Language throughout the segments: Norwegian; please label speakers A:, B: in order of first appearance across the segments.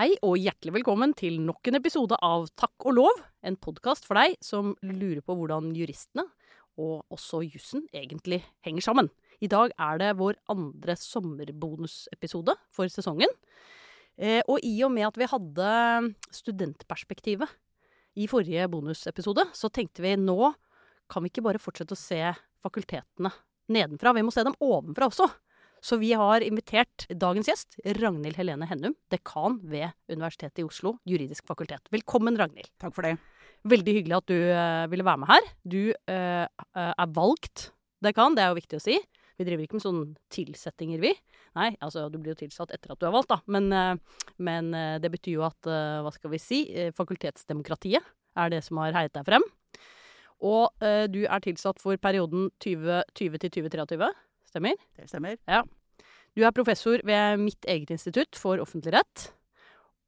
A: Hei og hjertelig velkommen til nok en episode av Takk og lov, en podkast for deg som lurer på hvordan juristene, og også jussen, egentlig henger sammen. I dag er det vår andre sommerbonusepisode for sesongen. Eh, og i og med at vi hadde studentperspektivet i forrige bonusepisode, så tenkte vi nå kan vi ikke bare fortsette å se fakultetene nedenfra, vi må se dem ovenfra også. Så vi har invitert dagens gjest, Ragnhild Helene Hennum, dekan ved Universitetet i Oslo, juridisk fakultet. Velkommen, Ragnhild.
B: Takk for det.
A: Veldig hyggelig at du uh, ville være med her. Du uh, er valgt dekan, det er jo viktig å si. Vi driver ikke med sånne tilsettinger, vi. Nei, altså du blir jo tilsatt etter at du er valgt, da. Men, uh, men det betyr jo at, hva skal vi si, fakultetsdemokratiet er det som har heiet deg frem. Og du er tilsatt for perioden 2020 til 2023. Stemmer?
B: Det stemmer.
A: Ja. Du er professor ved mitt eget institutt for offentlig rett.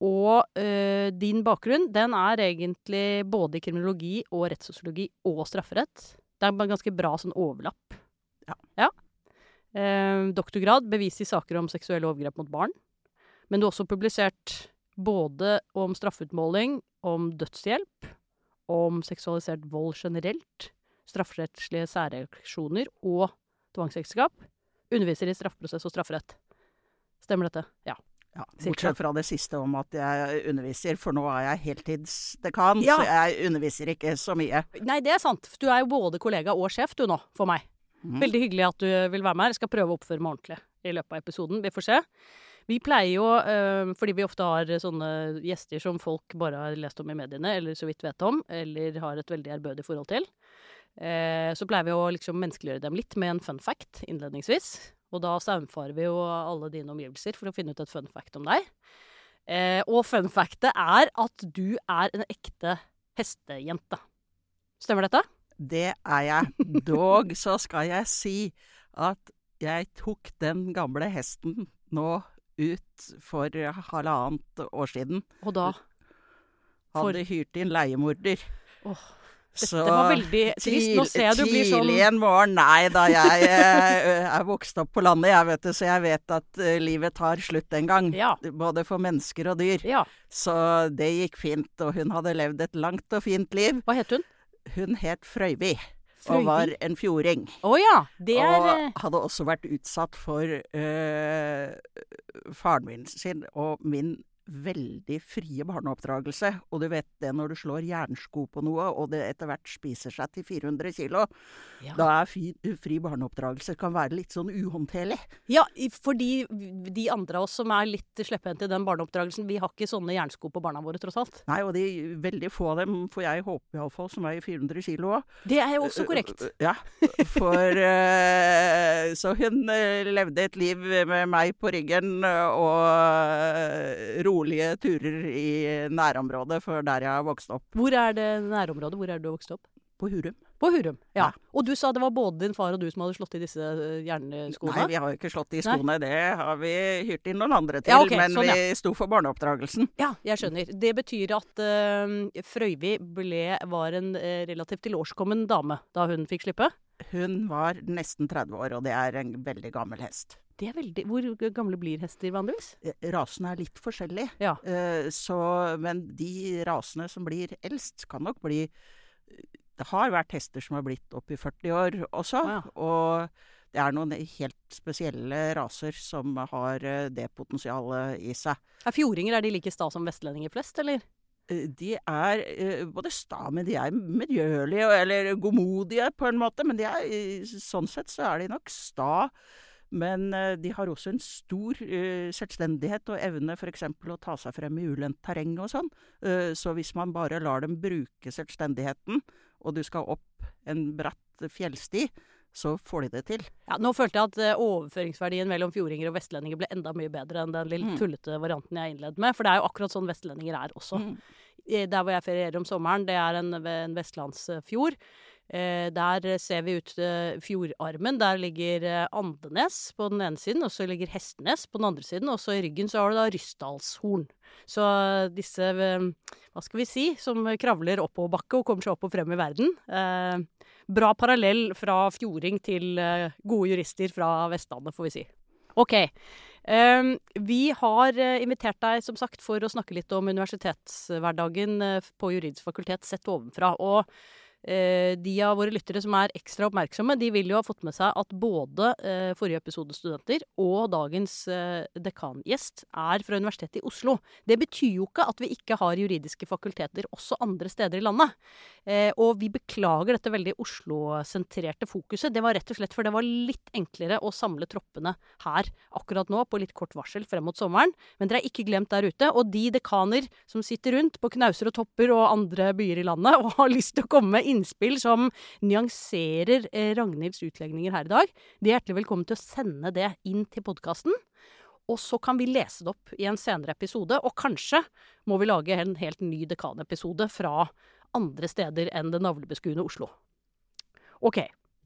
A: Og øh, din bakgrunn, den er egentlig både i kriminologi og rettssosiologi og strafferett. Det er en ganske bra sånn overlapp.
B: Ja.
A: ja. Eh, doktorgrad, bevis i saker om seksuelle overgrep mot barn. Men du har også publisert både om straffeutmåling, om dødshjelp, om seksualisert vold generelt, strafferettslige særreaksjoner og tvangsekteskap. Underviser i straffeprosess og strafferett. Stemmer dette? Ja.
B: Ja, Bortsett fra det siste om at jeg underviser, for nå er jeg heltidsdekan,
A: Ja.
B: så jeg underviser ikke så mye.
A: Nei, det er sant. Du er jo både kollega og sjef du nå, for meg.
B: Mm.
A: Veldig hyggelig at du vil være med her. Jeg skal prøve å oppføre meg ordentlig i løpet av episoden. Vi får se. Vi pleier jo, øh, fordi vi ofte har sånne gjester som folk bare har lest om i mediene, eller så vidt vet om, eller har et veldig ærbødig forhold til, eh, så pleier vi å liksom menneskeliggjøre dem litt med en fun fact innledningsvis. Og da saumfarer vi jo alle dine omgivelser for å finne ut et fun fact om deg. Eh, og fun factet er at du er en ekte hestejente. Stemmer dette?
B: Det er jeg. Dog så skal jeg si at jeg tok den gamle hesten nå ut for halvannet år siden.
A: Og da For-
B: Hadde hyrt inn leiemorder.
A: Åh,
B: Så
A: Dette var veldig trist. Nå ser jeg du blir sånn
B: Tidlig en morgen. Nei da, jeg eh, er vokst opp på landet, jeg, vet du, så jeg vet at eh, livet tar slutt en gang.
A: Ja.
B: Både for mennesker og dyr.
A: Ja.
B: Så det gikk fint, og hun hadde levd et langt og fint liv.
A: Hva het hun?
B: Hun het Frøyvi,
A: Frøyvi?
B: og var en fjording.
A: Oh, ja. Det er eh,
B: Og hadde også vært utsatt for eh, faren min sin og min veldig frie barneoppdragelse. Og du vet det når du slår jernsko på noe, og det etter hvert spiser seg til 400 kilo.
A: ja.
B: Da er fri, fri barneoppdragelse kan være litt sånn uhåndterlig.
A: ja, fordi de andre av oss som er litt slepphendte i den barneoppdragelsen, vi har ikke sånne jernsko på barna våre, tross alt.
B: Nei, og de veldig få av dem, for jeg håper iallfall, som veier 400 kilo òg.
A: Det er jo også korrekt.
B: Ja. For eh, Så hun eh, levde et liv med meg på ryggen eh, og eh, rolige turer i nærområdet for der jeg har vokst opp.
A: Hvor er det nærområdet? Hvor er du vokst opp?
B: På Hurum.
A: På Hurum. Ja.
B: Ja.
A: Og du sa det var både din far og du som hadde slått i disse hjerneskoene? jernskoene?
B: Nei, vi har jo ikke slått i
A: Nei.
B: skoene. Det har vi hyrt inn noen andre til.
A: Ja, okay,
B: men
A: sånn, ja.
B: vi sto for barneoppdragelsen.
A: Ja, jeg skjønner. Det betyr at uh, Frøyvi ble, var en uh, relativt tilårskommen dame da hun fikk slippe?
B: Hun var nesten 30 år, og det er en veldig gammel hest.
A: Det er veldig Hvor gamle blir hester vanligvis?
B: Eh, Rasene er litt forskjellige.
A: Ja.
B: Eh, Så, men de rasene som blir eldst, kan nok bli Det har vært hester som har blitt opp i 40 år også.
A: Ja.
B: Og det er noen helt spesielle raser som har eh, det potensialet i seg.
A: Er fjordinger er de like sta som vestlendinger flest, eller?
B: De er både sta, men de er medgjørlige, eller godmodige på en måte. Men de er, sånn sett så er de nok sta. Men eh, de har også en stor eh, selvstendighet og evne f.eks. å ta seg frem i ulendt terreng og sånn. Eh, så hvis man bare lar dem bruke selvstendigheten, og du skal opp en bratt fjellsti, så får de det til.
A: Ja, nå følte jeg at overføringsverdien mellom fjordinger og vestlendinger ble enda mye bedre enn den lille
B: Mm.
A: tullete varianten jeg innledet med. For det er jo akkurat sånn vestlendinger er også.
B: Mm.
A: Der hvor jeg ferierer om sommeren, det er en, en vestlandsfjord. Eh, der ser vi ut eh, fjordarmen. Der ligger eh, Andenes på den ene siden, og så ligger Hestenes på den andre siden. Og så i ryggen så har du da Ryssdalshorn. Så disse, hva skal vi si, som kravler oppoverbakke og kommer seg opp og frem i verden. Eh, bra parallell fra fjording til gode jurister fra Vestlandet, får vi si. OK. Um, vi har invitert deg som sagt for å snakke litt om universitetshverdagen på juridisk fakultet sett ovenfra. Og de av våre lyttere som er ekstra oppmerksomme, de vil jo ha fått med seg at både eh, forrige episode studenter og dagens eh, dekangjest er fra Universitetet i Oslo. Det betyr jo ikke at vi ikke har juridiske fakulteter også andre steder i landet. Og vi beklager dette veldig Oslo-sentrerte fokuset. Det var rett og slett for det var litt enklere å samle troppene her akkurat nå på litt kort varsel frem mot sommeren. Men dere er ikke glemt der ute. Og de dekaner som sitter rundt på knauser og topper og andre byer i landet og har lyst til å komme med innspill som nyanserer eh, Ragnhilds utlegninger her i dag, de er hjertelig velkommen til å sende det inn til podkasten. Og så kan vi lese det opp i en senere episode, og kanskje må vi lage en helt ny dekanepisode fra andre steder enn det navlebeskuende Oslo. OK.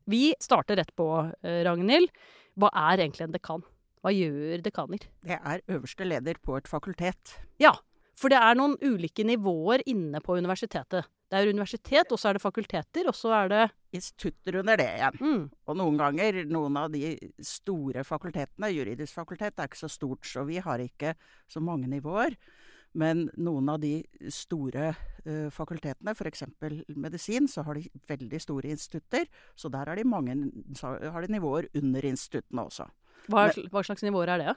A: Vi starter rett på, eh, Ragnhild. Hva er egentlig en dekan? Hva gjør dekaner?
B: Det er øverste leder på et fakultet.
A: Ja, for det er noen ulike nivåer inne på universitetet. Det er universitet, og så er det fakulteter, og så er det
B: Institutter under det igjen.
A: Mm.
B: Og noen ganger, noen av de store fakultetene, juridisk fakultet er ikke så stort, så vi har ikke så mange nivåer. Men noen av de store uh, fakultetene, f.eks. medisin, så har de veldig store institutter. Så der har de, mange, har de nivåer under instituttene også.
A: Hva, hva slags nivåer er det?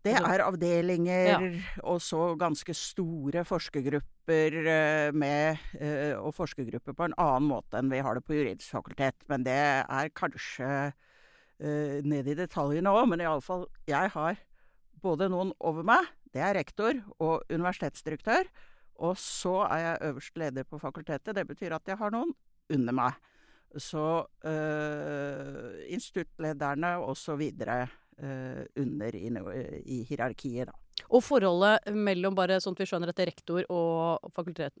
B: Det altså er avdelinger, ja. og så ganske store forskergrupper eh, med eh, Og forskergrupper på en annen måte enn vi har det på juridisk fakultet. Men det er kanskje uh, ned i detaljene òg. Men iallfall, jeg har både noen over meg, det er rektor og universitetsdirektør. Og så er jeg øverste leder på fakultetet. Det betyr at jeg har noen under meg. Så øh, instituttlederne osv. Eh, under i, i, hierarkiet, da.
A: Og forholdet mellom bare sånn at vi skjønner at rektor og,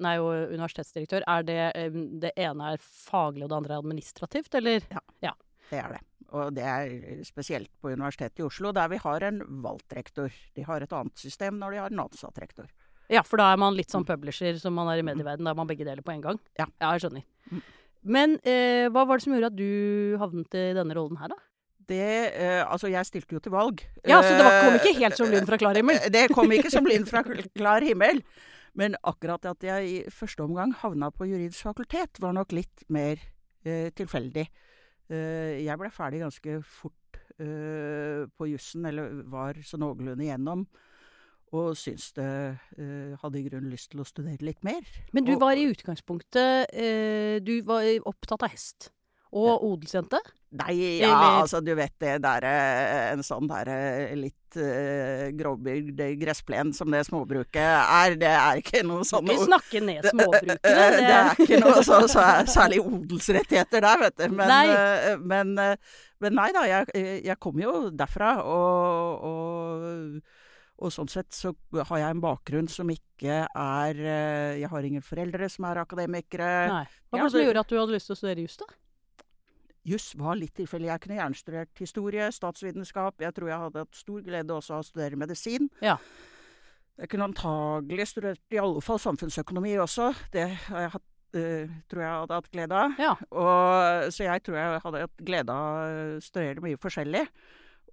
A: nei, og universitetsdirektør, er det eh, det ene er faglig og det andre er administrativt, eller?
B: Ja, ja. det er det. Og det er spesielt på Universitetet i Oslo, der vi har en valgt rektor. De har et annet system når de har en ansatt rektor.
A: Ja, for da er man litt sånn publisher som man er i medieverden, Da er man begge deler på en gang.
B: Ja.
A: ja jeg skjønner. Mm. Men eh, hva var det som gjorde at du havnet i denne rollen her, da?
B: Det uh, Altså, jeg stilte jo til valg.
A: Ja, Så det kom ikke helt som lyn fra klar himmel?
B: Eh, det kom ikke som lyn fra klar himmel. Men akkurat at jeg i første omgang havna på juridisk fakultet, var nok litt mer uh, tilfeldig. Uh, jeg ble ferdig ganske fort eh, på jussen, eller var så noenlunde igjennom. Og syntes det eh, hadde i grunnen lyst til å studere litt mer.
A: Men du var i utgangspunktet Du var opptatt av hest? Og odelsjente?
B: Nei, ja, Eller... altså du vet det der En sånn der litt uh, grovbygd gressplen som det småbruket er, det er ikke noe sånn
A: Vi ikke snakke ned småbrukene.
B: Det... det er ikke noe så, så særlig odelsrettigheter der, vet du. Men nei, men, men nei da, jeg, jeg kom jo derfra, og, og og sånn sett så har jeg en bakgrunn som ikke er Jeg har ingen foreldre som er akademikere.
A: Nei. Hva var det som gjorde at du hadde lyst til å studere jus, da?
B: Juss var litt tilfeldig. Jeg kunne gjerne studert historie, statsvitenskap. Jeg tror jeg hadde hatt stor glede også av å studere medisin.
A: Ja.
B: Jeg kunne antagelig studert i alle fall samfunnsøkonomi også. Det har jeg hatt, uh, tror jeg hadde hatt glede av.
A: Ja.
B: Og, så jeg tror jeg hadde hatt glede av å studere mye forskjellig.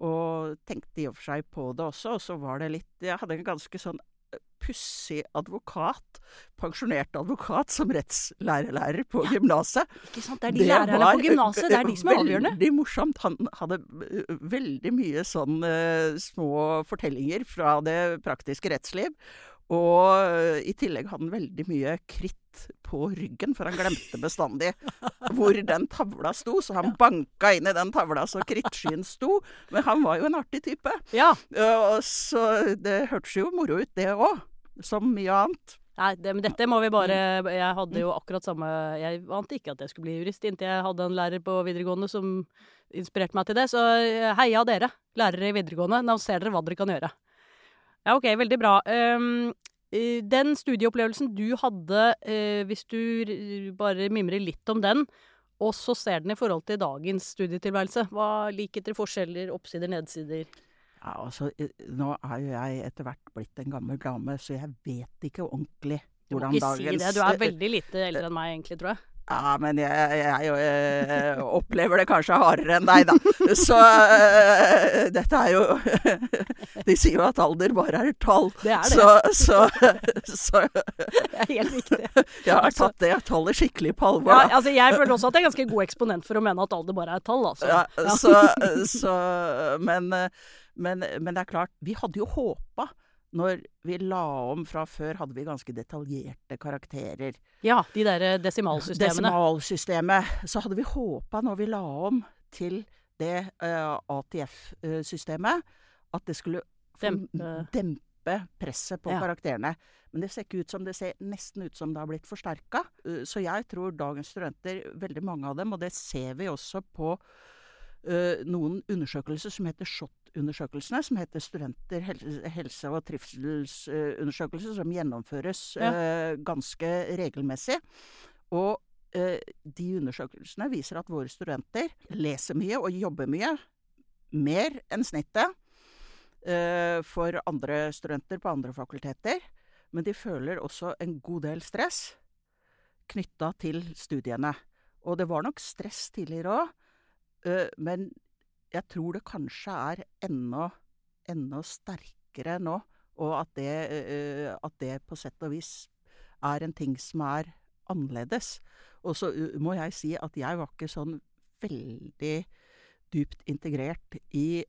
B: Og tenkte i og for seg på det også. Og så var det litt Jeg hadde en ganske sånn pussig advokat, pensjonert advokat, som rettslærerlærer på ja, gymnaset.
A: Ikke sant. Det er de det lærerne på gymnaset, det er de som er avgjørende.
B: Veldig morsomt. Han hadde veldig mye sånn uh, små fortellinger fra det praktiske rettsliv. Og uh, i tillegg hadde han veldig mye kritt på ryggen, for han glemte bestandig hvor den tavla sto. Så han banka inn i den tavla så krittskyen sto. Men han var jo en artig type.
A: Ja.
B: Så det hørtes jo moro ut, det òg som mye annet.
A: Nei, det, men dette må vi bare Jeg hadde jo akkurat samme Jeg ante ikke at jeg skulle bli jurist inntil jeg hadde en lærer på videregående som inspirerte meg til det. Så eh, heia dere, lærere i videregående. Nå ser dere hva dere kan gjøre. Ja, OK, veldig bra. Um, den studieopplevelsen du hadde, uh, hvis du bare mimrer litt om den, og så ser den i forhold til dagens studietilværelse, hva likheter, forskjeller, oppsider, nedsider?
B: Ja, altså, nå er jo jeg etter hvert blitt en gammel dame, så jeg vet ikke ordentlig hvordan dagens
A: Du må ikke si det. Du er veldig lite eldre enn meg, egentlig, tror jeg.
B: Ja, men jeg, jeg, jeg, jeg opplever det kanskje hardere enn deg, da. Så uh, dette er jo De sier jo at alder bare er tall.
A: Det er det.
B: Så, så, så
A: Det er helt riktig.
B: jeg har tatt det tallet skikkelig på alvor.
A: Ja, altså, jeg føler også at jeg er ganske god eksponent for å mene at alder bare er tall. Altså.
B: Ja,
A: Ja.
B: så, så men, men, men det er klart, vi hadde jo håpa når vi la om fra før, hadde vi ganske detaljerte karakterer.
A: ja, de der eh, desimalsystemene.
B: Desimalsystemet. Så hadde vi håpa når vi la om til det uh, ATF-systemet, at det skulle
A: Dempe.
B: dempe presset på
A: Ja.
B: karakterene. Men det ser ikke ut som det ser nesten ut som det har blitt forsterka. Uh, Så jeg tror dagens studenter, veldig mange av dem, og det ser vi også på uh, noen undersøkelser som heter SHoT-undersøkelsene, som heter Studenter helse, helse- og trivselsundersøkelser, som gjennomføres uh, ganske regelmessig. Og uh, de undersøkelsene viser at våre studenter leser mye og jobber mye. Mer enn snittet for andre studenter på andre fakulteter. Men de føler også en god del stress knytta til studiene. Og det var nok stress tidligere òg, men jeg tror det kanskje er enda, enda sterkere nå. Og at det, øh, at det på sett og vis er en ting som er annerledes. Og så øh, må jeg si at jeg var ikke sånn veldig dypt integrert i,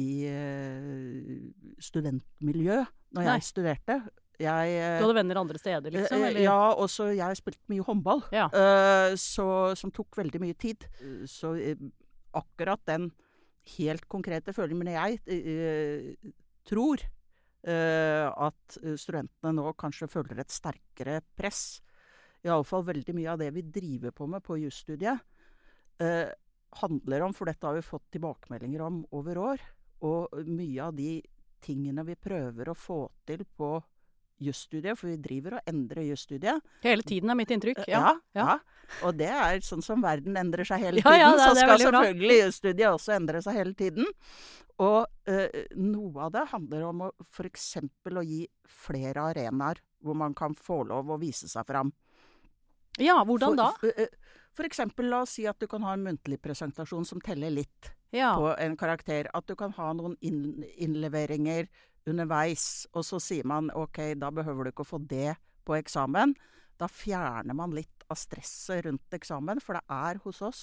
B: i øh, studentmiljø når
A: Nei.
B: jeg studerte. Jeg, øh,
A: Du hadde venner andre steder, liksom?
B: Eh,
A: Eller?
B: Ja, og så jeg spilte mye håndball,
A: Ja.
B: eh, så, som tok veldig mye tid. Eh, Så eh, akkurat den helt konkrete følelsen Men jeg eh, tror eh, at eh, studentene nå kanskje føler et sterkere press. Iallfall veldig mye av det vi driver på med på jusstudiet, eh, handler om, for dette har vi fått tilbakemeldinger om over år, og mye av de tingene vi prøver å få til på jusstudiet, for vi driver og endrer jusstudiet.
A: Hele tiden er mitt inntrykk.
B: Ja,
A: Ja.
B: ja. Og det er sånn som verden endrer seg hele tiden,
A: ja, det-
B: så skal selvfølgelig jusstudiet også endre seg hele tiden. Og eh, noe av det handler om f.eks. å gi flere arenaer hvor man kan få lov å vise seg fram.
A: ja, hvordan da?
B: For, eh, eksempel, la oss si at du kan ha en muntlig presentasjon som teller litt
A: Ja.
B: på en karakter. At du kan ha noen innleveringer underveis, og så sier man ok, da behøver du ikke å få det på eksamen. Da fjerner man litt av stresset rundt eksamen, for det er hos oss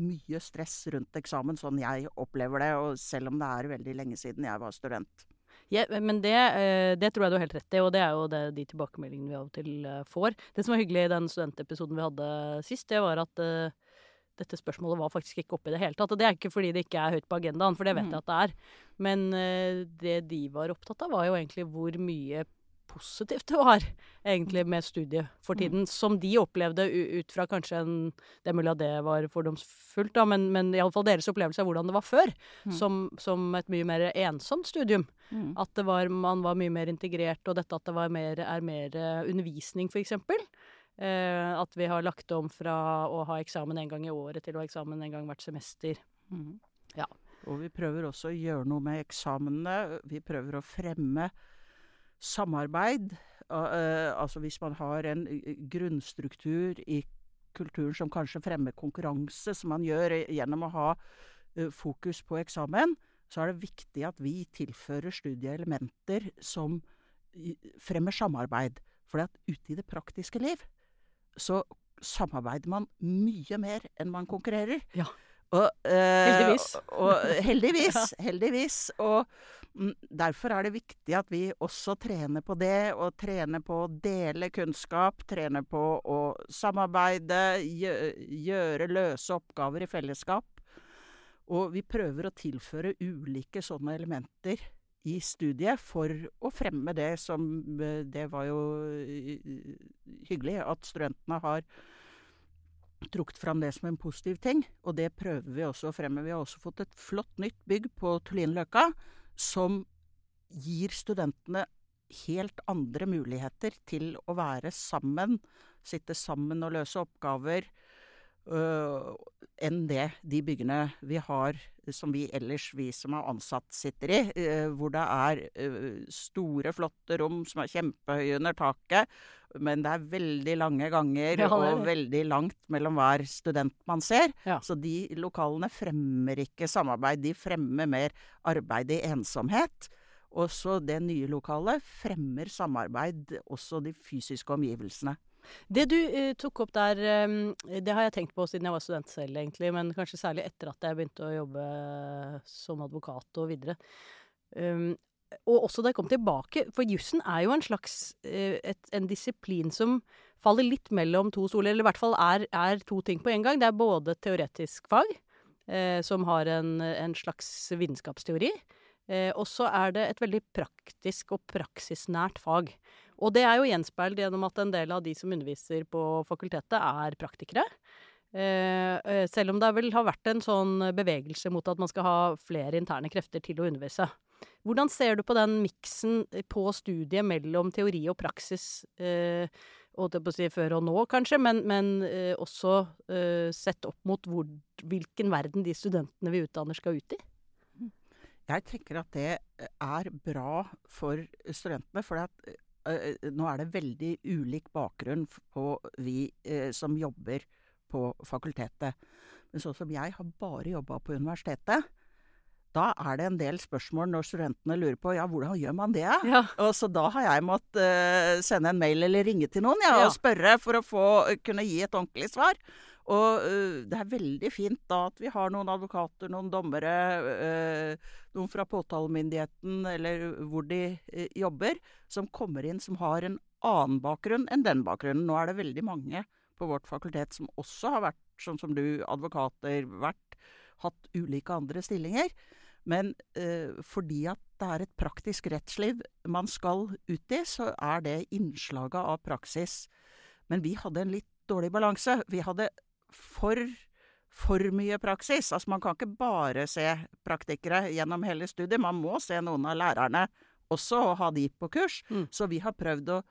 B: mye stress rundt eksamen, sånn jeg opplever det, og selv om det er veldig lenge siden jeg var student.
A: Ja, men det, eh, det tror jeg du har helt rett i, og det er jo det, de tilbakemeldingene vi av og til eh, får. Det som var hyggelig i den studentepisoden vi hadde sist, det var at eh, dette spørsmålet var faktisk ikke oppe i det hele tatt. Og det er ikke fordi det ikke er høyt på agendaen, for det vet
B: Mm.
A: jeg at det er. Men eh, det de var opptatt av, var jo egentlig hvor mye positivt det var egentlig med studiet for tiden, som de opplevde ut fra kanskje en Det er mulig at det var fordomsfullt, da, men, men iallfall deres opplevelse av hvordan det var før.
B: Mm.
A: Som, som et mye mer ensomt studium.
B: Mm.
A: At det var, man var mye mer integrert, og dette at det var mer, er mer eh, undervisning, f.eks. Eh, at vi har lagt om fra å ha eksamen en gang i året til å ha eksamen en gang hvert semester.
B: Mm.
A: Ja.
B: Og vi prøver også å gjøre noe med eksamene. Vi prøver å fremme samarbeid. Eh, altså hvis man har en eh, grunnstruktur i kulturen som kanskje fremmer konkurranse, som man gjør eh, gjennom å ha eh, fokus på eksamen, så er det viktig at vi tilfører studieelementer som fremmer samarbeid. For ute i det praktiske liv så samarbeider man mye mer enn man konkurrerer.
A: Ja.
B: Og, eh,
A: Heldigvis.
B: Og, og, heldigvis. Heldigvis. Og mm, derfor er det viktig at vi også trener på det, og trener på å dele kunnskap. Trener på å samarbeide, gjøre løse oppgaver i fellesskap. Og vi prøver å tilføre ulike sånne elementer i studiet for å fremme det som eh, Det var jo eh, hyggelig at studentene har trukket fram det som en positiv ting, og det prøver vi også å fremme. Vi har også fått et flott nytt bygg på Tullinløkka som gir studentene helt andre muligheter til å være sammen, sitte sammen og løse oppgaver. Øh, enn det de byggene vi har som vi ellers, vi som er ansatt, sitter i. øh, hvor det er øh, store, flotte rom som er kjempehøye under taket. Men det er veldig lange ganger
A: Ja,
B: og veldig langt mellom hver student man ser.
A: Ja.
B: Så de lokalene fremmer ikke samarbeid, de fremmer mer arbeid i ensomhet. Også det nye lokalet fremmer samarbeid, også de fysiske omgivelsene.
A: Det du uh, tok opp der, um, det har jeg tenkt på siden jeg var student selv, egentlig. Men kanskje særlig etter at jeg begynte å jobbe som advokat og videre. Um, og også da jeg kom tilbake, for jussen er jo en slags uh, et, en disiplin som faller litt mellom to stoler, eller i hvert fall er, er to ting på en gang. Det er både teoretisk fag, eh, som har en, en slags vitenskapsteori, eh, og så er det et veldig praktisk og praksisnært fag. Og det er jo gjenspeilt gjennom at en del av de som underviser på fakultetet, er praktikere. Eh, eh, selv om det vel har vært en sånn bevegelse mot at man skal ha flere interne krefter til å undervise. Hvordan ser du på den miksen på studiet mellom teori og praksis, eh, og det på å si før og nå, kanskje, men, men eh, også eh, sett opp mot hvor, hvilken verden de studentene vi utdanner, skal ut i?
B: Jeg tenker at det er bra for studentene. For at, nå er det veldig ulik bakgrunn på vi som jobber på fakultetet. Men sånn som jeg har bare jobba på universitetet, da er det en del spørsmål når studentene lurer på ja, hvordan gjør man det?
A: Ja.
B: Og så da har jeg måttet uh, sende en mail eller ringe til noen ja,
A: Ja.
B: og spørre for å få, kunne gi et ordentlig svar. Og eh, det er veldig fint da at vi har noen advokater, noen dommere, eh, noen fra påtalemyndigheten eller hvor de eh, jobber, som kommer inn som har en annen bakgrunn enn den bakgrunnen. Nå er det veldig mange på vårt fakultet som også har vært, sånn som du, advokater, vært, hatt ulike andre stillinger. Men fordi at det er et praktisk rettsliv man skal ut i, så er det innslaget av praksis. Men vi hadde en litt dårlig balanse. Vi hadde for, for mye praksis. Altså man kan ikke bare se praktikere gjennom hele studiet. Man må se noen av lærerne også og ha de på kurs.
A: Mm.
B: Så vi har prøvd å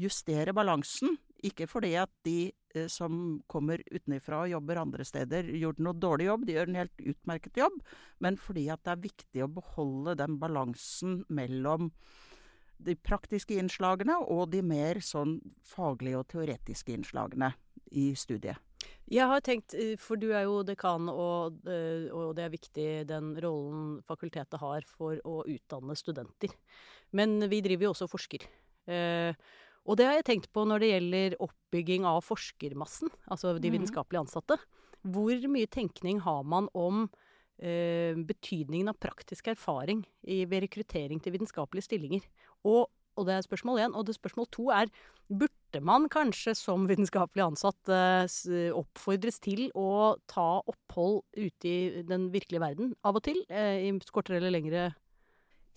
B: justere balansen. Ikke fordi at de eh, som kommer utenfra og jobber andre steder, gjorde noe dårlig jobb. De gjør en helt utmerket jobb. Men fordi at det er viktig å beholde den balansen mellom de praktiske innslagene og de mer sånn faglige og teoretiske innslagene i studiet.
A: Jeg har tenkt, eh, for du er jo dekan, og, eh, og det er viktig den rollen fakultetet har for å utdanne studenter. Men vi driver jo også og forsker. Eh, og det har jeg tenkt på når det gjelder oppbygging av forskermassen, altså de
B: vitenskapelige
A: vitenskapelig ansatte. Hvor mye tenkning har man om betydningen av praktisk erfaring i, ved rekruttering til vitenskapelige stillinger? Og, og det er spørsmål én. Og det spørsmål to er burde man kanskje som vitenskapelig ansatt eh, oppfordres til å ta opphold ute i den virkelige verden av og til? Eh, I kortere eller lengre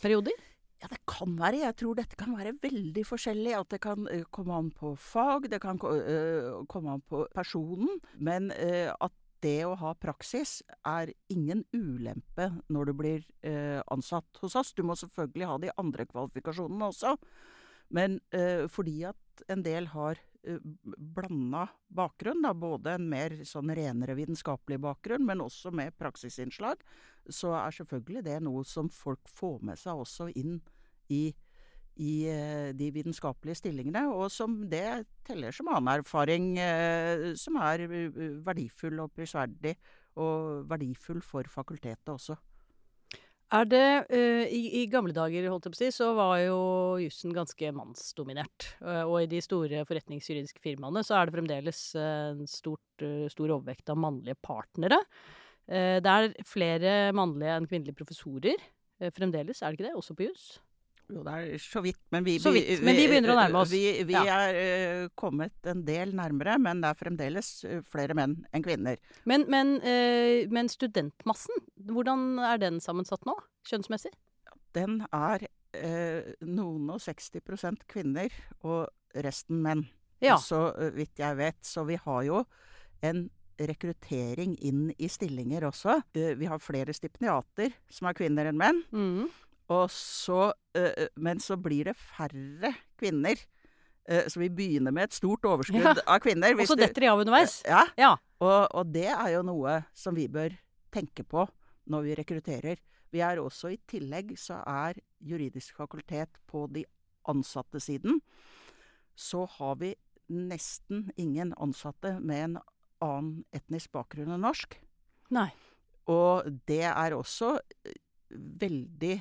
A: perioder?
B: Ja, det kan være. Jeg tror dette kan være veldig forskjellig. At det kan eh, komme an på fag, det kan komme an på personen. Men at det å ha praksis er ingen ulempe når du blir eh, ansatt hos oss. Du må selvfølgelig ha de andre kvalifikasjonene også. Men eh, fordi at en del har eh, blanda bakgrunn, da, både en mer sånn renere vitenskapelig bakgrunn, men også med praksisinnslag, så er selvfølgelig det noe som folk får med seg også inn i, i eh, de vitenskapelige stillingene, og som det teller som annen erfaring eh, som er eh, verdifull og prisverdig, og verdifull for fakultetet også.
A: Er det uh, i, I gamle dager, holdt jeg på å si, så var jo jussen ganske mannsdominert. Uh, og i de store forretningsjuridiske firmaene så er det fremdeles en stort, stor overvekt av mannlige partnere. Det er flere mannlige enn kvinnelige professorer fremdeles, er det ikke det? Også på juss?
B: Jo, det er så vidt, men vi,
A: vidt, men vi begynner å nærme oss.
B: Vi, vi
A: Ja.
B: er uh, kommet en del nærmere, men det er fremdeles eh, flere menn enn kvinner.
A: Men, men, uh, men studentmassen, hvordan er den sammensatt nå? Kjønnsmessig?
B: Den er uh, noen og 60% kvinner, og resten menn.
A: Ja.
B: Så vidt jeg vet. Så vi har jo en rekruttering inn i stillinger også. Vi har flere stipendiater som er kvinner enn menn.
A: Mhm.
B: Og så, eh, men så blir det færre kvinner. Eh, så vi begynner med et stort overskudd
A: Ja.
B: av kvinner.
A: Og så detter de av underveis?
B: Ja.
A: Ja.
B: Og, og det er jo noe som vi bør tenke på når vi rekrutterer. Vi er også i tillegg så er juridisk fakultet på de ansatte siden. Så har vi nesten ingen ansatte med en annen etnisk bakgrunn enn norsk.
A: Nei.
B: Og det er også eh, veldig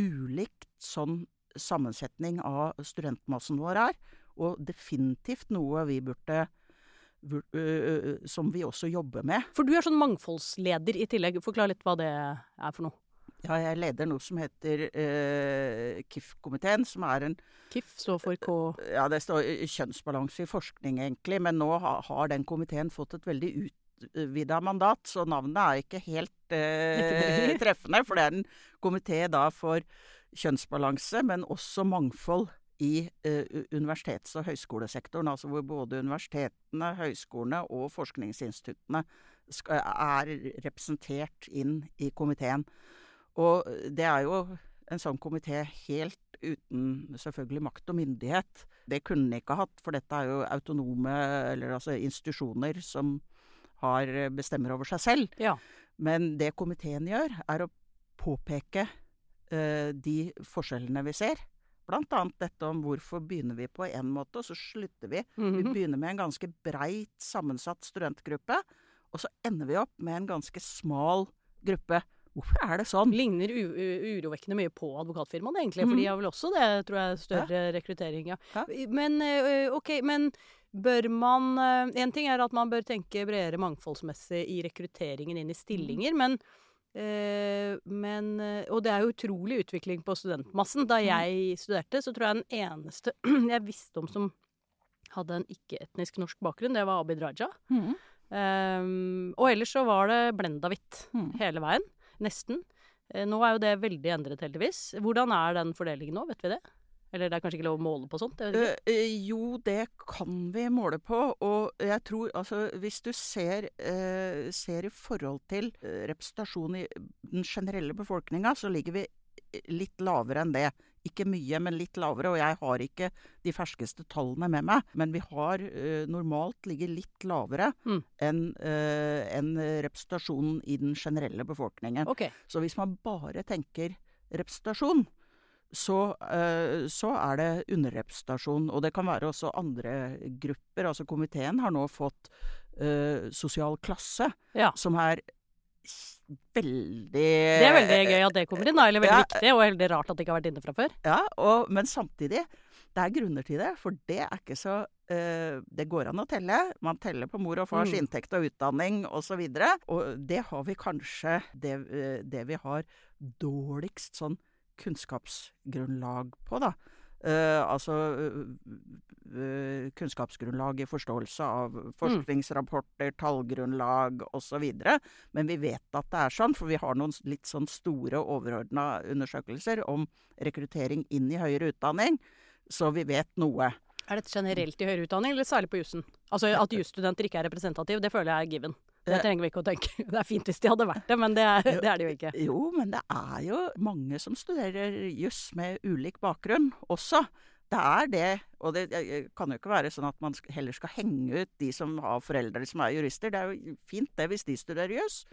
B: ulikt sånn sammensetning av studentmassen vår er. Og definitivt noe vi burde Som vi også jobber med.
A: For du er sånn mangfoldsleder i tillegg. Forklar litt hva det er for noe.
B: Ja, jeg leder noe som heter eh, KIF-komiteen, som er en
A: KIF står for K...
B: Ja, det står kjønnsbalanse i forskning, egentlig. Men nå har den komiteen fått et veldig utvida mandat, så navnet er ikke helt eh, treffende. For det er en komité da for kjønnsbalanse, men også mangfold i eh, universitets- og høyskolesektoren. Altså hvor både universitetene, høyskolene og forskningsinstituttene skal, er representert inn i komiteen. Og det er jo en sånn komité helt uten selvfølgelig makt og myndighet. Det kunne den ikke hatt, for dette er jo autonome, eller altså institusjoner som har bestemmer over seg selv.
A: Ja.
B: Men det komiteen gjør, er å påpeke uh, de forskjellene vi ser. Blant annet dette om hvorfor begynner vi på én måte, og så slutter vi. Vi
A: Mhm.
B: begynner med en ganske breit sammensatt studentgruppe, og så ender vi opp med en ganske smal gruppe. Hvorfor er det sånn?
A: Ligner urovekkende mye på advokatfirmaene, egentlig. For de har vel også det, tror jeg, større rekruttering. Ja.
B: Ja.
A: Men OK, men bør man En ting er at man bør tenke bredere mangfoldsmessig i rekrutteringen inn i stillinger, men eh, men, eh, og det er jo utrolig utvikling på studentmassen. Da jeg studerte, så tror jeg den eneste jeg visste om som hadde en ikke-etnisk norsk bakgrunn, det var Abid Raja.
B: Mm.
A: Um, og ellers så var det blenda hvitt
B: Mhm.
A: hele veien. Nesten. Eh, Nå er jo det veldig endret, heldigvis. Hvordan er den fordelingen nå, vet vi det? Eller det er kanskje ikke lov å måle på sånt?
B: Eh, jo, det kan vi måle på. Og jeg tror altså Hvis du ser, uh, ser i forhold til representasjon i den generelle befolkninga, så ligger vi litt lavere enn det. Ikke mye, men litt lavere. Og jeg har ikke de ferskeste tallene med meg. Men vi har uh, normalt ligget litt lavere
A: Mm.
B: enn uh, en representasjonen i den generelle befolkningen.
A: Okay.
B: Så hvis man bare tenker representasjon, så, eh, så er det underrepresentasjon. Og det kan være også andre grupper. Altså komiteen har nå fått eh, sosial klasse,
A: Ja.
B: som er veldig
A: Det er veldig gøy at det kommer inn, da. Eller veldig
B: Ja.
A: viktig, og veldig rart at det ikke har vært inne fra før.
B: Ja, og, men samtidig, det er grunner til det. For det er ikke så eh, Det går an å telle. Man teller på mor og fars
A: Mm.
B: inntekt og utdanning osv. Og, så og det har vi kanskje det, det vi har dårligst sånn kunnskapsgrunnlag på, da. Uh, altså uh, kunnskapsgrunnlag i forståelse av forskningsrapporter, tallgrunnlag osv. Men vi vet at det er sånn, for vi har noen litt sånn store overordna undersøkelser om rekruttering inn i høyere utdanning, så vi vet noe.
A: Er dette generelt i høyere utdanning, eller særlig på jussen? Altså at jusstudenter ikke er representative, det føler jeg er given. Det
B: Eh.
A: trenger vi ikke å tenke. Det er fint hvis de hadde vært det, men det er det, er de jo ikke.
B: Jo, men det er jo mange som studerer juss med ulik bakgrunn også. Det er det, og det kan jo ikke være sånn at man heller skal henge ut de som har foreldre som er jurister. Det er jo fint det hvis de studerer juss.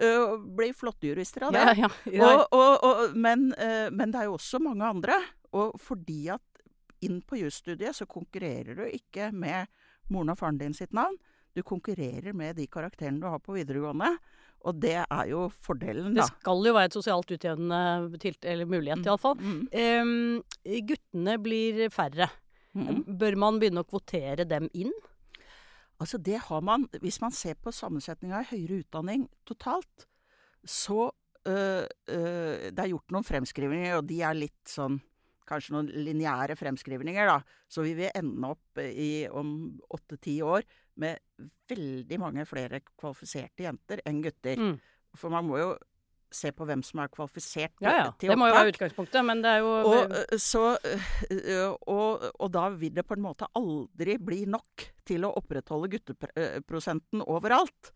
B: Uh, blir flotte jurister av det.
A: Ja, ja, ja.
B: Og, og, og, men, uh, men det er jo også mange andre. Og fordi at inn på jusstudiet så konkurrerer du ikke med moren og faren din sitt navn. Du konkurrerer med de karakterene du har på videregående. Og det er jo fordelen, da.
A: Det skal jo være et sosialt utjevnende tilt eller mulighet, iallfall.
B: Mm.
A: Um, guttene blir færre.
B: Mm.
A: Bør man begynne å kvotere dem inn?
B: Altså det har man Hvis man ser på sammensetninga i høyere utdanning totalt, så øh, øh, Det er gjort noen fremskrivninger, og de er litt sånn Kanskje noen lineære fremskrivninger, da. Så vi vil ende opp i om åtte-ti år med veldig mange flere kvalifiserte jenter enn gutter.
A: Mm.
B: For man må jo se på hvem som er kvalifisert
A: Ja ja,
B: til
A: det må jo være utgangspunktet, men det er jo
B: Og, så, og, og da vil det på en måte aldri bli nok til å opprettholde gutteprosenten overalt.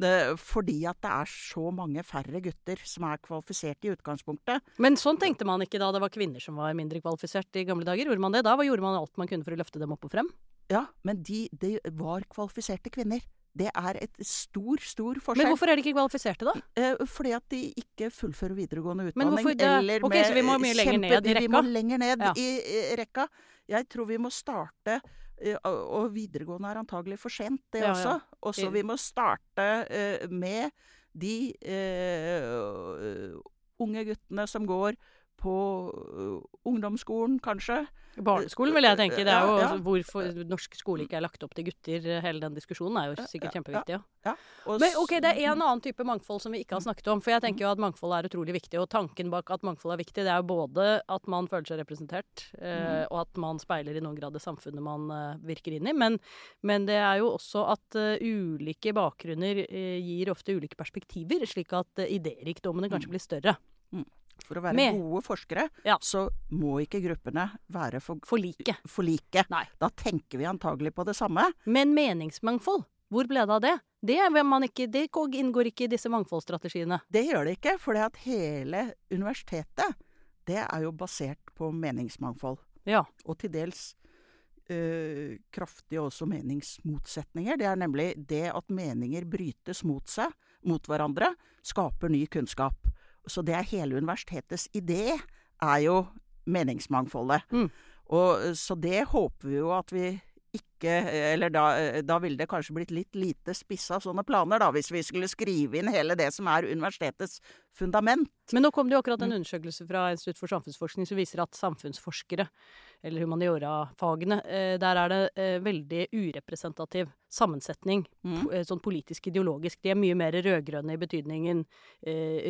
B: Det, fordi at det er så mange færre gutter som er kvalifisert i utgangspunktet.
A: Men sånn tenkte man ikke da det var kvinner som var mindre kvalifisert i gamle dager. Gjorde man det da? Hva gjorde man alt man kunne for å løfte dem opp og frem?
B: Ja, men de, de var kvalifiserte kvinner. Det er et stor, stor
A: Men hvorfor er de ikke kvalifiserte, da?
B: Eh, fordi at de ikke fullfører videregående utdanning.
A: hvorfor det-
B: eller
A: okay,
B: med
A: så vi må mye lenger ned i
B: Vi må
A: rekka?
B: lenger ned
A: Ja.
B: i, rekka. Jeg tror vi må starte og og videregående er antagelig for sent, det
A: Ja, ja.
B: også. Og så vi må starte eh, med de eh, unge guttene som går på eh, ungdomsskolen, kanskje.
A: Barneskolen vil jeg tenke. Det er jo
B: Ja, ja.
A: altså, hvorfor norsk skole ikke er lagt opp til gutter. Hele den diskusjonen er jo sikkert kjempeviktig. Ja. Men ok, det er en annen type mangfold som vi ikke har snakket om. For jeg tenker jo at mangfold er utrolig viktig. Og tanken bak at mangfold er viktig, det er jo både at man føler seg representert, eh, og at man speiler i noen grad det samfunnet man eh, virker inn i. Men, men det er jo også at uh, ulike bakgrunner uh, gir ofte ulike perspektiver, slik at uh, idérikdommene kanskje blir større.
B: For å være
A: Med-
B: gode forskere,
A: Ja.
B: så må ikke gruppene være for,
A: For like.
B: for like. Da tenker vi antagelig på det samme.
A: Men meningsmangfold, hvor ble det av det? Det, man ikke, det inngår ikke i disse mangfoldsstrategiene.
B: Det gjør det ikke, for at hele universitetet det er jo basert på meningsmangfold.
A: Ja.
B: Og til dels øh, kraftige også meningsmotsetninger. Det er nemlig det at meninger brytes mot seg, mot hverandre, skaper ny kunnskap. Så det er hele universitetets idé, er jo meningsmangfoldet.
A: Mm.
B: Og, så det håper vi jo at vi ikke Eller da, da ville det kanskje blitt litt lite spissa sånne planer, da, hvis vi skulle skrive inn hele det som er universitetets fundament.
A: Men nå kom det jo akkurat en undersøkelse fra Institutt for samfunnsforskning som viser at samfunnsforskere, eller humaniora-fagene, eh, der er det eh, veldig urepresentativ sammensetning,
B: Mm.
A: eh, sånn politisk ideologisk. De er mye mer rød-grønne i betydningen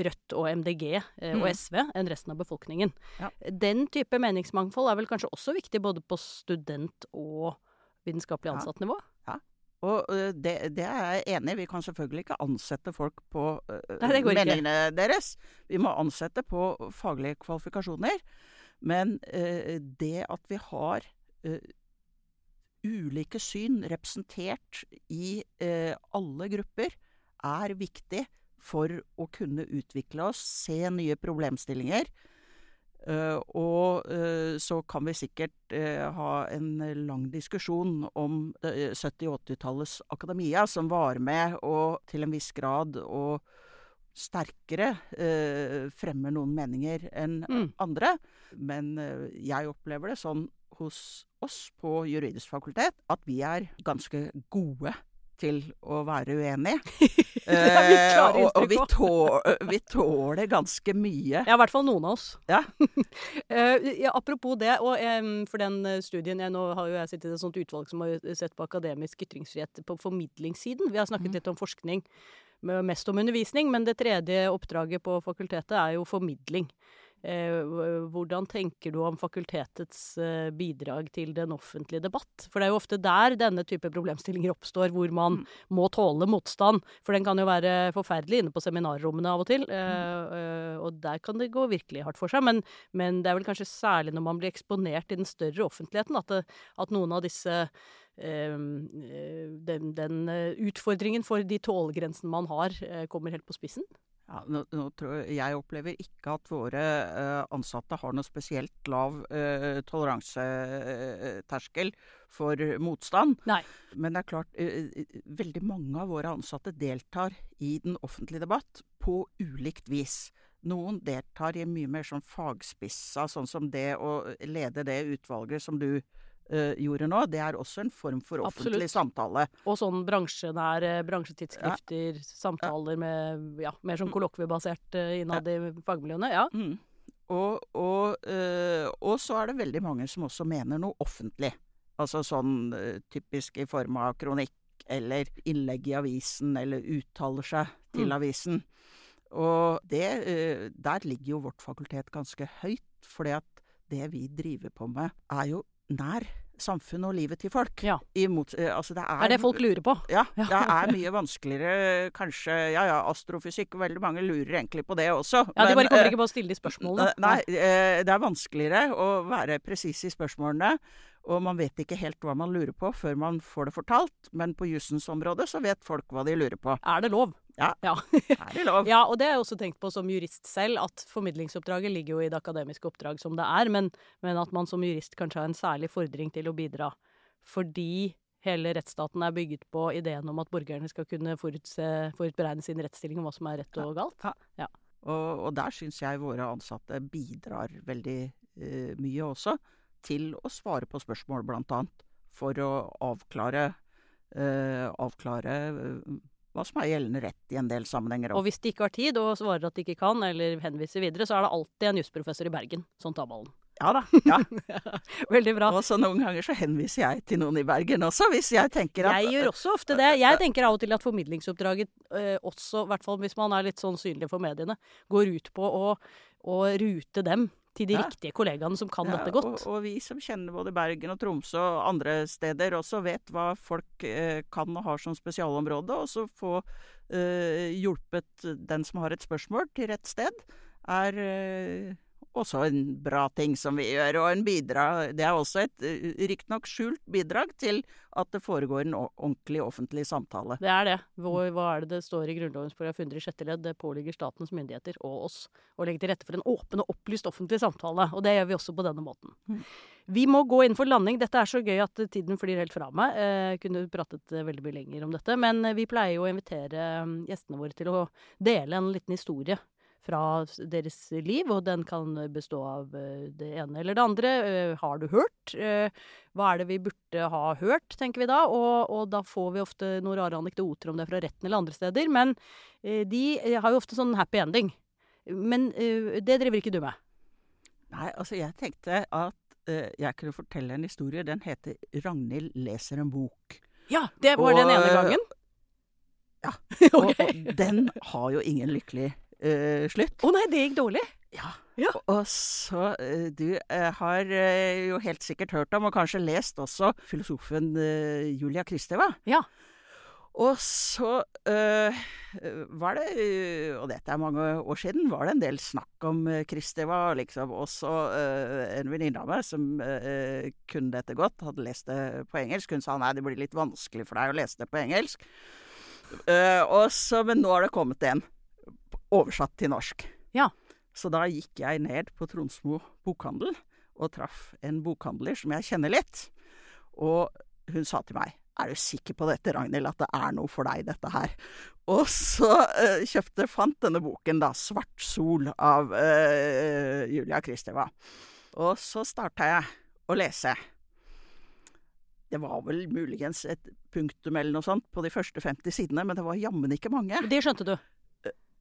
A: Rødt og MDG og
B: Mm.
A: SV enn resten av befolkningen.
B: Ja.
A: Den type meningsmangfold er vel kanskje også viktig både på student- og vitenskapelig ansatt nivå?
B: Ja, Og det, det er jeg enig i. Vi kan selvfølgelig ikke ansette folk på
A: Nei, det går ikke.
B: meningene deres. Vi må ansette på faglige kvalifikasjoner. Men det at vi har ulike syn representert i alle grupper, er viktig for å kunne utvikle oss, se nye problemstillinger. Eh, og eh, så kan vi sikkert eh, ha en lang diskusjon om eh, 70- og 80-tallets akademia, som var med og til en viss grad og sterkere fremmer noen meninger enn
A: Mm.
B: andre. Men jeg opplever det sånn hos oss på juridisk fakultet at vi er ganske gode til å være uenige. Eh, og, og vi,
A: inntrykk
B: tå, vi tåler ganske mye.
A: Ja, i hvert fall noen av oss.
B: Ja.
A: Eh, apropos det, og em, for den eh, studien jeg, Nå har jo jeg sittet i et sånt utvalg som har sett på akademisk ytringsfrihet på formidlingssiden. Vi har snakket
B: mm.
A: litt om forskning, mest om undervisning, men det tredje oppdraget på fakultetet er jo formidling. Eh, hvordan tenker du om fakultetets eh, bidrag til den offentlige debatt? For det er jo ofte der denne type problemstillinger oppstår, hvor man
B: Mm.
A: må tåle motstand. For den kan jo være forferdelig inne på seminarrommene av og til, eh, eh, og der kan det gå virkelig hardt for seg. Men, men det er vel kanskje særlig når man blir eksponert i den større offentligheten, at, det, at noen av disse den, den utfordringen for de tålegrensene man har, kommer helt på spissen.
B: Ja, nå, nå tror jeg, jeg opplever ikke at våre eh, ansatte har noe spesielt lav uh, toleranseterskel for motstand.
A: Nei.
B: Men det er klart, eh, veldig mange av våre ansatte deltar i den offentlige debatt på ulikt vis. Noen deltar i mye mer sånn fagspissa, sånn som det å lede det utvalget som du eh, gjorde nå. Det er også en form for offentlig
A: Absolutt.
B: samtale.
A: Og sånn bransjenære bransjetidsskrifter, samtaler med ja, mer sånn kollokviebasert uh, innad i fagmiljøene. Ja.
B: Mm. Og, og, uh, og så er det veldig mange som også mener noe offentlig. Altså sånn eh, typisk i form av kronikk eller innlegg i avisen, eller uttaler seg til
A: Mm.
B: avisen. Og det, eh, der ligger jo vårt fakultet ganske høyt, fordi at det vi driver på med, er jo nær samfunnet og livet til folk.
A: Ja.
B: I mot, eh, altså det
A: er, er det folk lurer på.
B: ja,
A: Ja.
B: det er mye vanskeligere kanskje Ja ja, astrofysikk, veldig mange lurer egentlig på det også.
A: Ja, De
B: men,
A: bare kommer
B: eh,
A: ikke på å stille de spørsmålene.
B: Nei, eh, det er vanskeligere å være presis i spørsmålene. Og man vet ikke helt hva man lurer på før man får det fortalt. Men på jussens område så vet folk hva de lurer på.
A: Er det lov?
B: Ja.
A: ja.
B: Er det lov?
A: Ja, og det har jeg også tenkt på som jurist selv, at formidlingsoppdraget ligger jo i det akademiske oppdrag som det er, men, men at man som jurist kanskje har en særlig fordring til å bidra fordi Hele rettsstaten er bygget på ideen om at borgerne skal kunne forutse, forutberegne sin rettsstilling om hva som er rett og galt.
B: Og, og der syns jeg våre ansatte bidrar veldig uh, mye også. Til å svare på spørsmål, blant annet. For å avklare, eh, avklare eh, hva som er gjeldende rett i en del sammenhenger.
A: Og hvis de ikke har tid og svarer at de ikke kan, eller henviser videre, så er det alltid en jusprofessor i Bergen som tar ballen.
B: Ja da. ja.
A: Veldig bra.
B: Og så noen ganger så henviser jeg til noen i Bergen også, hvis jeg tenker at
A: Jeg gjør også ofte det. Jeg tenker av og til at formidlingsoppdraget eh, også, i hvert fall hvis man er litt sånn synlig for mediene, går ut på å, å rute dem til de
B: Ja.
A: riktige kollegaene som kan
B: Ja,
A: dette godt.
B: Og, og vi som kjenner både Bergen og Tromsø og andre steder også, vet hva folk eh, kan og har som spesialområde. Og så få eh, hjulpet den som har et spørsmål, til rett sted, er eh, også en bra ting som vi gjør. Og en bidrag Det er også et uh, riktignok skjult bidrag til at det foregår en ordentlig offentlig samtale.
A: Det er det. Hvor, hva er det det står i Grunnlovens paragraf 100 i sjette ledd? Det påligger statens myndigheter og oss å legge til rette for en åpen og opplyst offentlig samtale. Og det gjør vi også på denne måten.
B: Mm.
A: Vi må gå inn for landing. Dette er så gøy at tiden flyr helt fra meg. Jeg kunne pratet eh, veldig mye lenger om dette. Men eh, vi pleier jo å invitere eh, gjestene våre til å dele en liten historie fra deres liv, og den kan bestå av eh, det ene eller det andre. Eh, Har du hørt? Eh, Hva er det vi burde ha hørt, tenker vi da. Og, og da får vi ofte noen rare anekdoter om det fra retten eller andre steder. Men eh, de eh, har jo ofte sånn happy ending. Men eh, det driver ikke du med.
B: Nei, altså jeg tenkte at eh, jeg kunne fortelle en historie. Den heter 'Ragnhild leser en bok'.
A: Ja, det var den ene gangen?
B: ja.
A: okay.
B: Og, og den har jo ingen lykkelig eh, slutt.
A: Å nei, det gikk dårlig.
B: Ja.
A: Ja.
B: Og- Og så eh, Du eh, har eh, jo helt sikkert hørt om, og kanskje lest også, filosofen eh, Julia Kristeva.
A: Ja.
B: Og så øh, var det, og dette er mange år siden, var det en del snakk om Kristeva. Liksom også øh, en venninne av meg som øh, kunne dette godt, hadde lest det på engelsk. Hun sa nei, det blir litt vanskelig for deg å lese det på engelsk. Uh, og så, men nå har det kommet en oversatt til norsk.
A: Ja.
B: Så da gikk jeg ned på Tronsmo bokhandel og traff en bokhandler som jeg kjenner litt. Og hun sa til meg er du sikker på dette, Ragnhild, at det er noe for deg, dette her? Og så uh, kjøpte, fant denne boken, da, 'Svart sol' av uh, Julia Kristeva. Og så starta jeg å lese. Det var vel muligens et punktum eller noe sånt på de første 50 sidene, men det var jammen ikke mange.
A: Det skjønte du.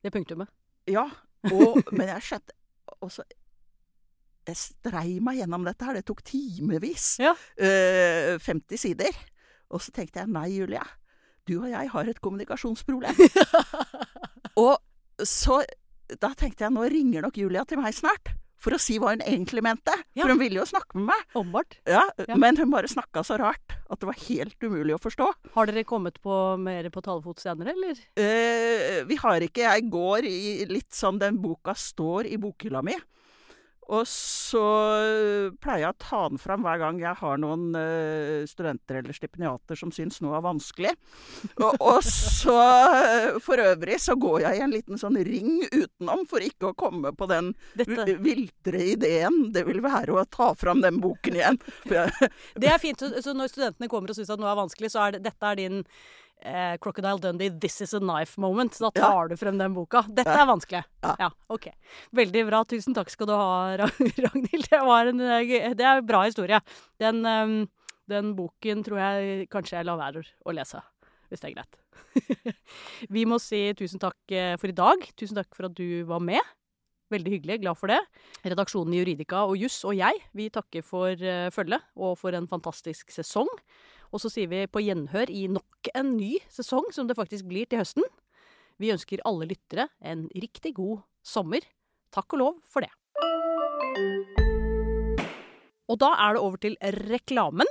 A: Det punktumet.
B: Ja, og, men jeg skjønte også, Jeg strei meg gjennom dette her. Det tok timevis.
A: Ja.
B: Eh, 50 sider. Og så tenkte jeg nei, Julia. Du og jeg har et kommunikasjonsproblem. og så Da tenkte jeg nå ringer nok Julia til meg snart. For å si hva hun egentlig mente.
A: Ja.
B: For hun ville jo snakke med meg.
A: Ombart.
B: Ja,
A: Ja.
B: Men hun bare snakka så rart at det var helt umulig å forstå.
A: Har dere kommet på mer på talefot senere, eller?
B: Eh, vi har ikke Jeg går i litt sånn den boka står i bokhylla mi. Og så eh, pleier jeg å ta den fram hver gang jeg har noen eh, studenter eller stipendiater som syns noe er vanskelig. Og, og så eh, For øvrig så går jeg i en liten sånn ring utenom for ikke å komme på den viltre ideen det vil være å ta fram den boken igjen.
A: Det er fint. Så så når studentene kommer og syns at noe er vanskelig, så er det, dette er din eh, Crocodile Dundee 'This is a knife moment'. Så da
B: Ja.
A: tar du frem den boka. Dette er vanskelig.
B: Ja.
A: ok. Veldig bra. Tusen takk skal du ha, Ragnhild. Det, var en, eh, det er en bra historie. Den, eh, den boken tror jeg kanskje jeg lar være å lese, hvis det er greit. Vi må si tusen takk eh, for i dag. Tusen takk for at du var med. Veldig hyggelig, glad for det. Redaksjonen i Juridika og Juss og jeg, vi takker for uh, følget og for en fantastisk sesong. Og så sier vi på gjenhør i nok en ny sesong, som det faktisk blir til høsten. Vi ønsker alle lyttere en riktig god sommer. Takk og lov for det. Og da er det over til reklamen.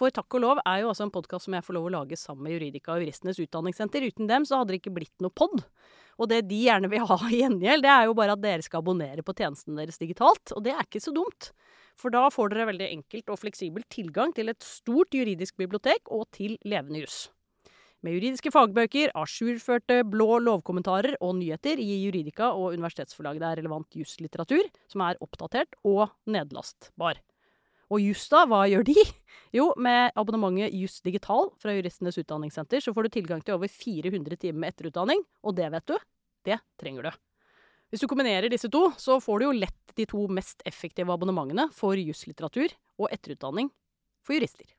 A: For Takk og lov er jo altså en podkast som jeg får lov å lage sammen med Juridika og Juristenes Utdanningssenter. Uten dem så hadde det ikke blitt noe pod. Og det de gjerne vil ha i gjengjeld, det er jo bare at dere skal abonnere på tjenesten deres digitalt. Og det er ikke så dumt. For da får dere veldig enkelt og fleksibel tilgang til et stort juridisk bibliotek og til levende juss. Med juridiske fagbøker, ajourførte blå lovkommentarer og nyheter i Juridika og universitetsforlaget er relevant juslitteratur som er oppdatert og nedlastbar. Og juss, da, hva gjør de? Jo, med abonnementet Juss Digital fra Juristenes utdanningssenter så får du tilgang til over 400 timer med etterutdanning, og det vet du, det trenger du. Hvis du kombinerer disse to, så får du jo lett de to mest effektive abonnementene for juslitteratur og etterutdanning for jurister.